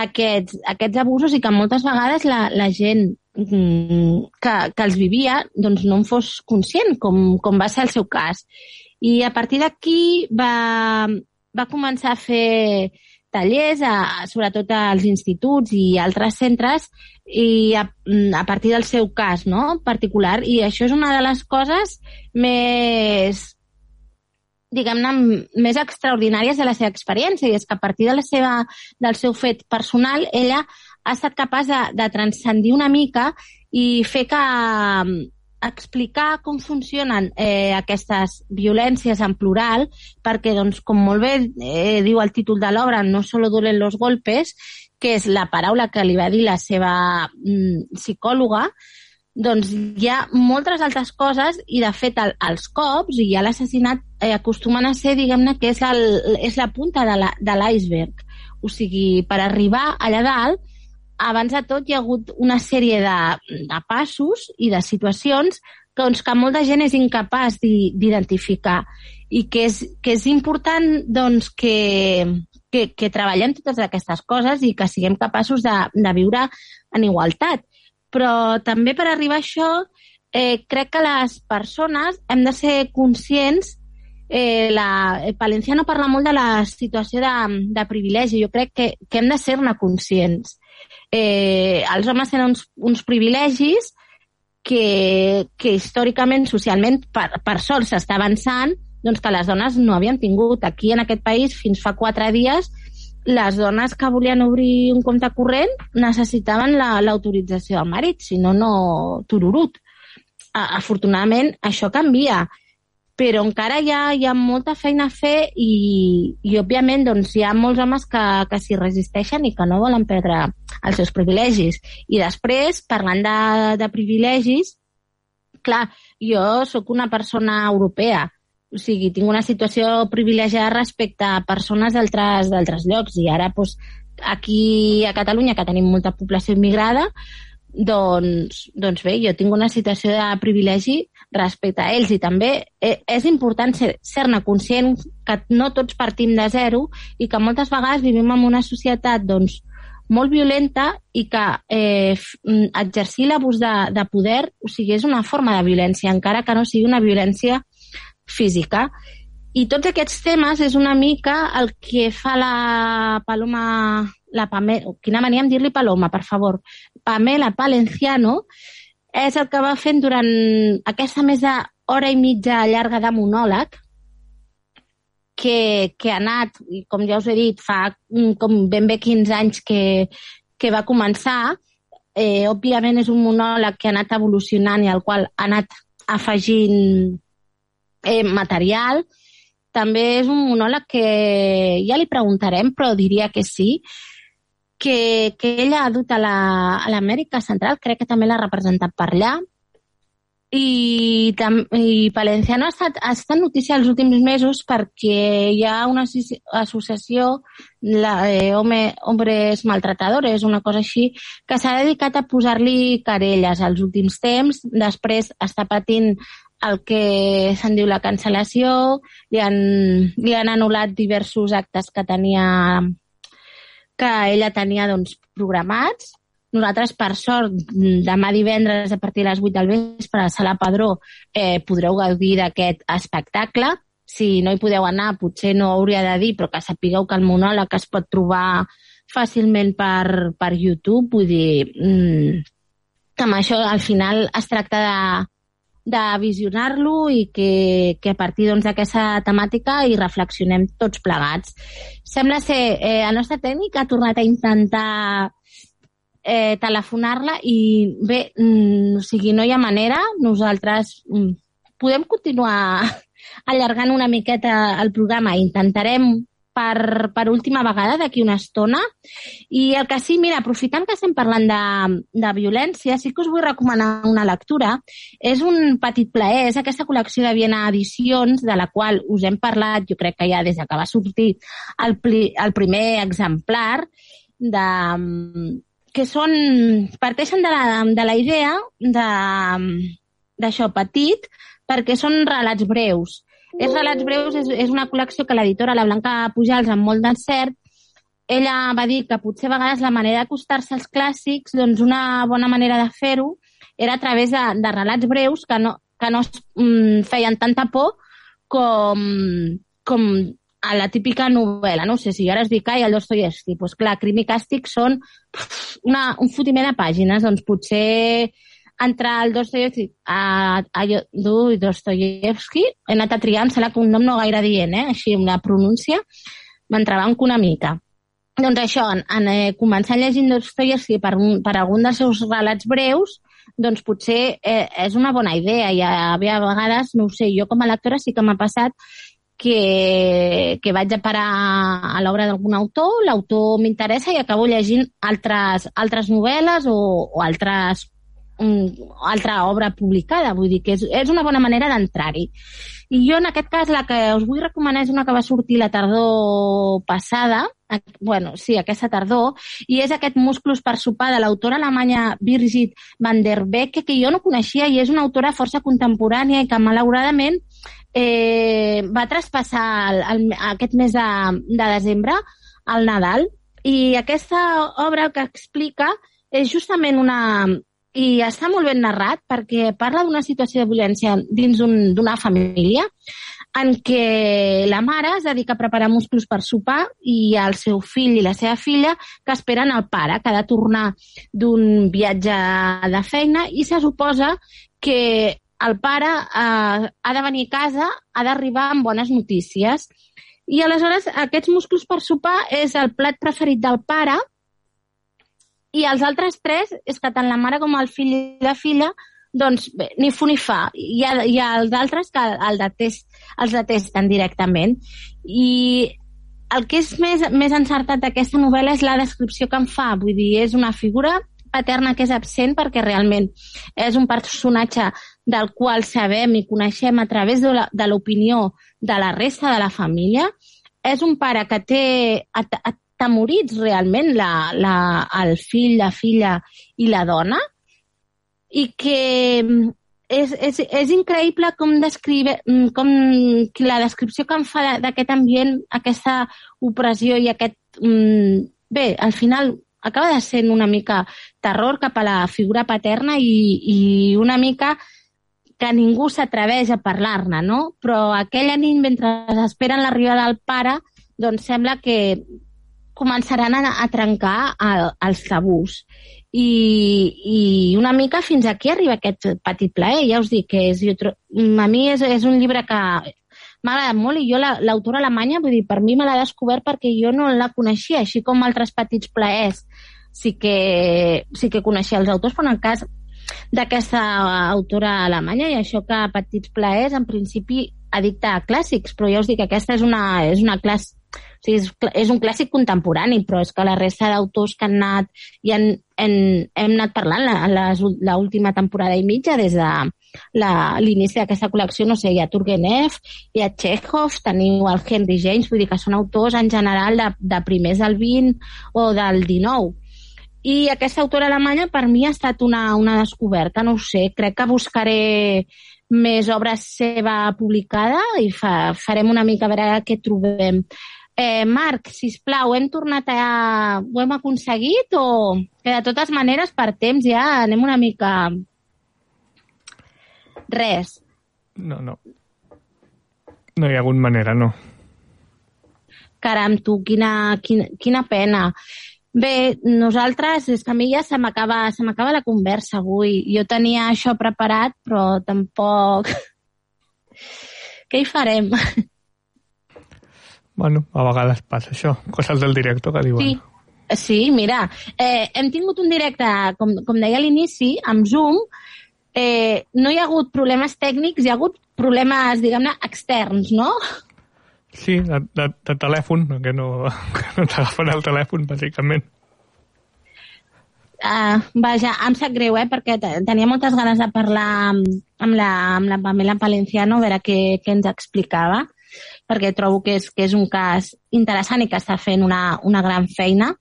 aquests, aquests abusos i que moltes vegades la, la gent mm, que, que els vivia doncs no en fos conscient, com, com va ser el seu cas. I a partir d'aquí va, va començar a fer tallers, a, sobretot als instituts i altres centres, i a, a partir del seu cas no? particular. I això és una de les coses més diguem-ne, més extraordinàries de la seva experiència, i és que a partir de la seva, del seu fet personal, ella ha estat capaç de, de transcendir una mica i fer que explicar com funcionen eh, aquestes violències en plural, perquè, doncs, com molt bé eh, diu el títol de l'obra, no solo duelen los golpes, que és la paraula que li va dir la seva mm, psicòloga, doncs hi ha moltes altres coses i, de fet, el, els cops i l'assassinat eh, acostumen a ser, diguem-ne, que és, el, és la punta de l'iceberg. O sigui, per arribar allà dalt, abans de tot hi ha hagut una sèrie de, de passos i de situacions que, doncs, que molta gent és incapaç d'identificar i que és, que és important doncs, que, que, que treballem totes aquestes coses i que siguem capaços de, de viure en igualtat però també per arribar a això eh, crec que les persones hem de ser conscients eh, la, el Palenciano parla molt de la situació de, de privilegi. Jo crec que, que hem de ser-ne conscients. Eh, els homes tenen uns, uns privilegis que, que històricament, socialment, per, per sort s'està avançant, doncs que les dones no havien tingut. Aquí, en aquest país, fins fa quatre dies, les dones que volien obrir un compte corrent necessitaven l'autorització la, del marit, si no, no tururut. Afortunadament, això canvia, però encara hi ha, hi ha molta feina a fer i, i òbviament, doncs, hi ha molts homes que, que s'hi resisteixen i que no volen perdre els seus privilegis. I després, parlant de, de privilegis, clar, jo sóc una persona europea, o sigui, tinc una situació privilegiada respecte a persones d'altres llocs i ara doncs, aquí a Catalunya, que tenim molta població immigrada, doncs, doncs bé, jo tinc una situació de privilegi respecte a ells i també eh, és important ser-ne ser conscient que no tots partim de zero i que moltes vegades vivim en una societat doncs, molt violenta i que eh, exercir l'abús de, de poder o sigui, és una forma de violència, encara que no sigui una violència física. I tots aquests temes és una mica el que fa la Paloma, la Pamela, quina mania em dir-li Paloma, per favor, Pamela Palenciano, és el que va fent durant aquesta més d'hora i mitja llarga de monòleg, que, que ha anat, com ja us he dit, fa mm, com ben bé 15 anys que, que va començar. Eh, òbviament és un monòleg que ha anat evolucionant i al qual ha anat afegint eh, material. També és un monòleg que ja li preguntarem, però diria que sí, que, que ella ha dut a la- a l'Amèrica Central, crec que també l'ha representat per allà, i, tam, i Palenciano ha estat, ha estat notícia els últims mesos perquè hi ha una associ- associació, la, eh, home, Hombres Maltratadores, una cosa així, que s'ha dedicat a posar-li querelles als últims temps, després està patint el que se'n diu la cancel·lació, li han, li han anul·lat diversos actes que tenia que ella tenia doncs, programats. Nosaltres, per sort, demà divendres a partir de les 8 del vespre a la Sala Padró eh, podreu gaudir d'aquest espectacle. Si no hi podeu anar, potser no hauria de dir, però que sapigueu que el monòleg es pot trobar fàcilment per, per YouTube. Vull dir, mm, que amb això al final es tracta de, de visionar-lo i que, que a partir doncs, d'aquesta temàtica hi reflexionem tots plegats. Sembla ser, eh, el nostre tècnic ha tornat a intentar eh, telefonar-la i bé, mm, o sigui, no hi ha manera, nosaltres mm, podem continuar allargant una miqueta el programa, intentarem per, per última vegada d'aquí una estona i el que sí, mira, aprofitant que estem parlant de, de violència, sí que us vull recomanar una lectura. És un petit plaer, és aquesta col·lecció de Viena Edicions, de la qual us hem parlat, jo crec que ja des que va sortir el, pli, el primer exemplar, de, que són, parteixen de la, de la idea de d'això petit, perquè són relats breus. És relats breus, és, és una col·lecció que l'editora, la Blanca Pujals, amb molt d'encert, ella va dir que potser a vegades la manera d'acostar-se als clàssics, doncs una bona manera de fer-ho era a través de, de relats breus que no, que no mm, feien tanta por com, com a la típica novel·la. No sé si ara es dic ai, el Dostoyevsky. Doncs clar, Crim i Càstig són una, un fotiment de pàgines. Doncs potser entre el Dostoyevsky a, a du Dostoyevsky he anat a triar, em sembla que un nom no gaire dient, eh? així amb la pronúncia, m'entrebanco una mica. Doncs això, en, en eh, començar llegint Dostoyevsky per, un, per algun dels seus relats breus, doncs potser eh, és una bona idea i a, a vegades, no ho sé, jo com a lectora sí que m'ha passat que, que vaig a parar a l'obra d'algun autor, l'autor m'interessa i acabo llegint altres, altres novel·les o, o altres altra obra publicada, vull dir que és, és una bona manera d'entrar-hi. I jo, en aquest cas, la que us vull recomanar és una que va sortir la tardor passada, bueno, sí, aquesta tardor, i és aquest Musclos per sopar de l'autora alemanya Birgit van der Becke, que jo no coneixia i és una autora força contemporània i que malauradament eh, va traspassar el, el, aquest mes de, de desembre al Nadal i aquesta obra que explica és justament una, i està molt ben narrat perquè parla d'una situació de violència dins d'una un, família en què la mare es dedica a preparar musclos per sopar i el seu fill i la seva filla que esperen el pare, que ha de tornar d'un viatge de feina i se suposa que el pare eh, ha de venir a casa, ha d'arribar amb bones notícies. I aleshores aquests musclos per sopar és el plat preferit del pare i els altres tres és que tant la mare com el fill i la filla doncs bé, ni fu ni fa. Hi ha, hi ha els altres que el detest, els detesten directament. I el que és més, més encertat d'aquesta novel·la és la descripció que en fa. Vull dir, és una figura paterna que és absent perquè realment és un personatge del qual sabem i coneixem a través de l'opinió de la resta de la família. És un pare que té atemorits realment la, la, el fill, la filla i la dona i que és, és, és increïble com, descrive, com la descripció que em fa d'aquest ambient, aquesta opressió i aquest... Bé, al final acaba de ser una mica terror cap a la figura paterna i, i una mica que ningú s'atreveix a parlar-ne, no? Però aquella nit, mentre esperen l'arribada del pare, doncs sembla que començaran a, a trencar el, els tabús. I, I una mica fins aquí arriba aquest petit plaer. Ja us dic que és, jo, a mi és, és un llibre que m'ha agradat molt i jo l'autora la, alemanya, vull dir, per mi me l'ha descobert perquè jo no la coneixia, així com altres petits plaers sí que, sí que coneixia els autors, però en el cas d'aquesta autora alemanya i això que Petits Plaers en principi addicta a clàssics, però ja us dic que aquesta és una, és una, clas, o sigui, és, és un clàssic contemporani, però és que la resta d'autors que han anat i han, han, hem anat parlant l'última temporada i mitja des de l'inici d'aquesta col·lecció, no sé, hi ha Turgenev, hi ha Chekhov, teniu el Henry James, vull dir que són autors en general de, de primers del 20 o del 19. I aquesta autora alemanya per mi ha estat una, una descoberta, no ho sé, crec que buscaré més obres seva publicada i fa, farem una mica a veure què trobem. Eh, Marc, sisplau, hem tornat a... Ho hem aconseguit o que de totes maneres per temps ja anem una mica... Res. No, no. No hi ha hagut manera, no. Caram, tu, quina, quina, quina pena. Bé, nosaltres, és que a mi ja se m'acaba la conversa avui. Jo tenia això preparat, però tampoc... Què hi farem? Bueno, a vegades passa això. Coses del director que diuen. Sí, sí mira, eh, hem tingut un directe, com, com deia a l'inici, amb Zoom, eh, no hi ha hagut problemes tècnics, hi ha hagut problemes, diguem-ne, externs, no? Sí, de, de, de telèfon, que no, que no t'agafen el telèfon, bàsicament. Uh, vaja, em sap greu, eh, perquè te- tenia moltes ganes de parlar amb, amb, la, amb la Pamela Palenciano, a veure què, què ens explicava, perquè trobo que és, que és un cas interessant i que està fent una, una gran feina,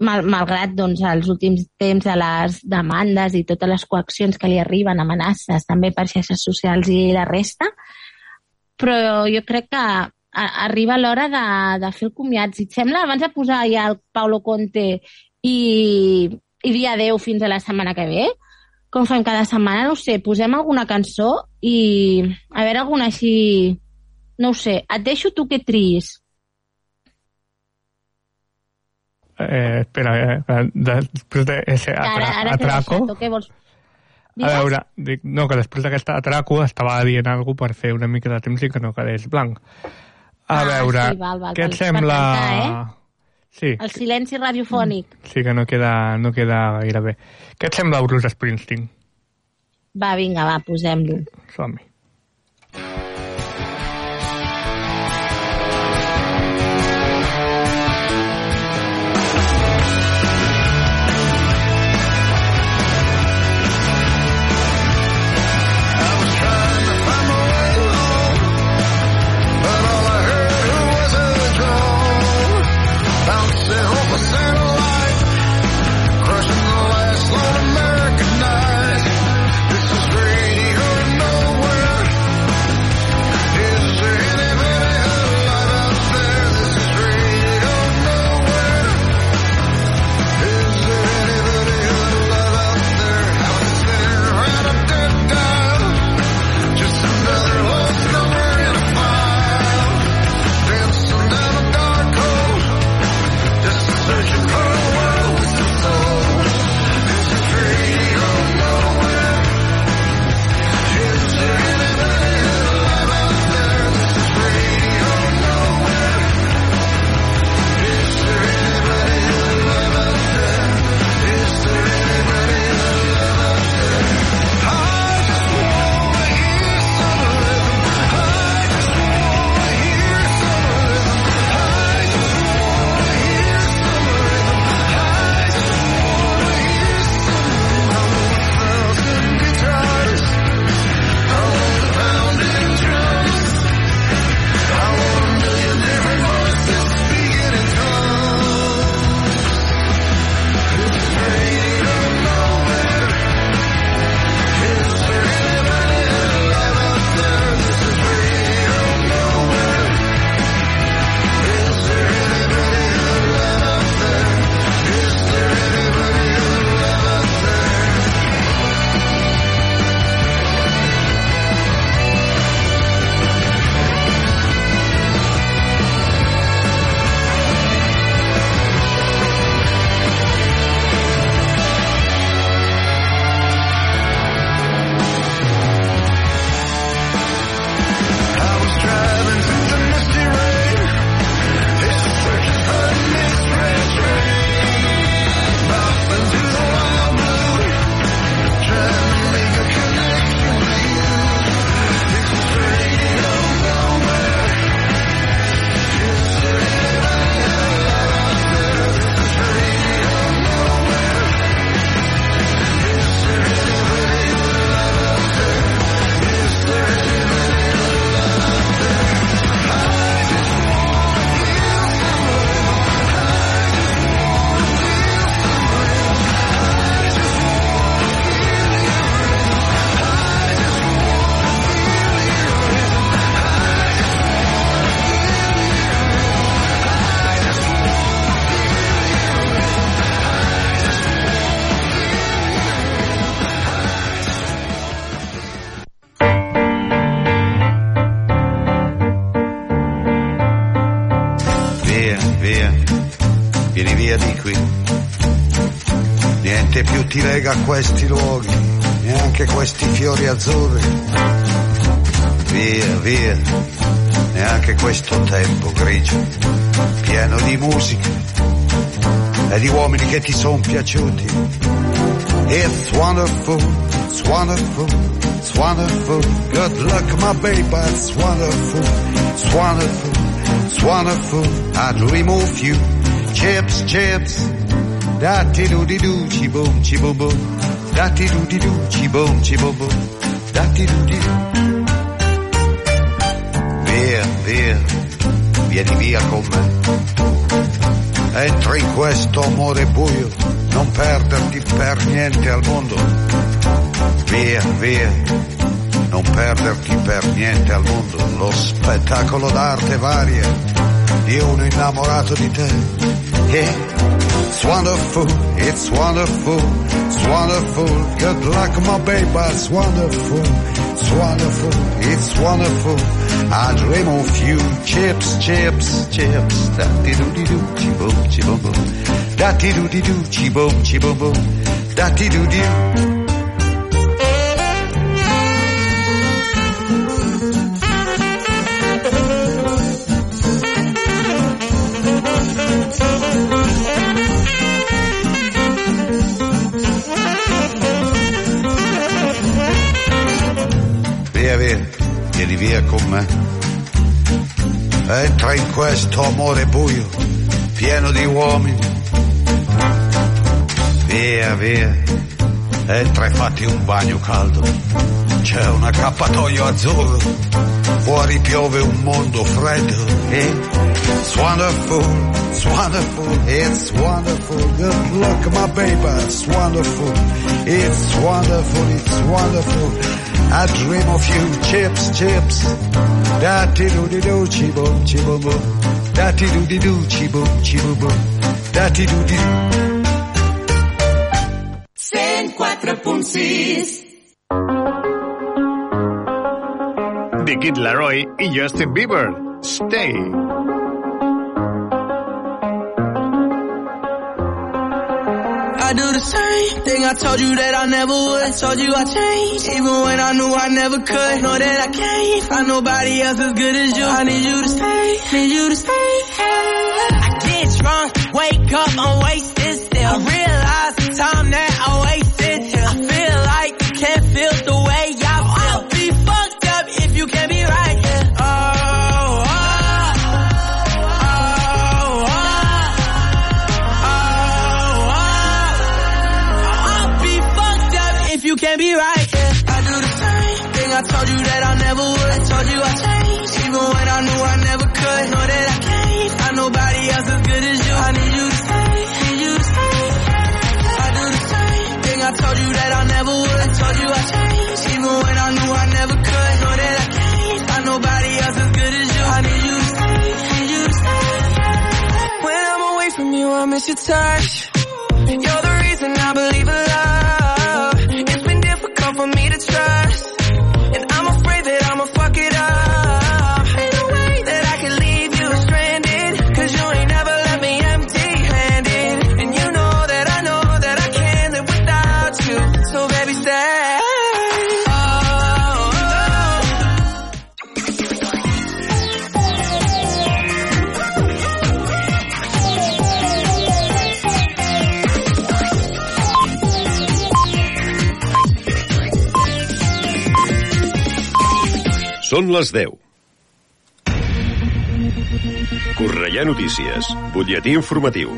mal, malgrat doncs, els últims temps de les demandes i totes les coaccions que li arriben, amenaces també per xarxes socials i la resta, però jo crec que arriba l'hora de, de fer el comiat. Si et sembla, abans de posar ja el Paulo Conte i, i dir adeu fins a la setmana que ve, com fem cada setmana, no sé, posem alguna cançó i a veure alguna així... No ho sé, et deixo tu que triïs. Eh, espera, eh, després d'ese Ara, atra ara atraco... deixat, o què vols? A veure, dic, no, que després d'aquest atraco estava dient alguna per fer una mica de temps i que no quedés blanc. A Ah, veure, sí, val, val, què et val. Per sembla... cantar, Sí, El silenci radiofònic. sí que no queda, no queda gaire bé. Què et sembla Bruce Springsteen? Va, vinga, va, posem-lo. Som-hi. Lega questi luoghi, neanche questi fiori azzurri. Via, via, neanche questo tempo grigio, pieno di musica e di uomini che ti sono piaciuti. It's wonderful, it's wonderful, it's wonderful. Good luck, my baby, it's wonderful, it's wonderful, it's wonderful. I'd remove you, chips, chips. Da ti do di do, chi boom, chi boom boom. Da ti do di do, chi boom, chi boom boom. Da ti do di do. Via, via, vieni via con me. Entra in questo amore buio, non perderti per niente al mondo. Via, via, non perderti per niente al mondo. Lo spettacolo d'arte varia di uno innamorato di te. E It's wonderful, it's wonderful, it's wonderful. Good luck, my baby, it's wonderful, it's wonderful, it's wonderful. I dream of you, chips, chips, chips. Da di do di do, chi boom, chi boom. Da di do di do, chi boom, boom boom. Da di do di. Entra in questo amore buio, pieno di uomini. Via, via, entra e fatti un bagno caldo. C'è un accappatoio azzurro, fuori piove un mondo freddo. It's wonderful, it's wonderful, it's wonderful. Good luck, my baby, it's wonderful. It's wonderful, it's wonderful. I dream of you, chips, chips. Da ti do di do, chi boom, chi boom boom. Da ti do di do, chi boom, chi boom boom. Da ti do di do. 104.6 The Kid Laroi i Justin Bieber. Stay. Do the same thing I told you that I never would. Told you I changed, even when I knew I never could. Know that I can't find nobody else as good as you. I need you to stay, need you to stay. I get drunk, wake up, I'm wasted still. I realize the time that I wasted miss your touch. You're the reason I believe in love. Són les 10. Correia Notícies, butlletí informatiu.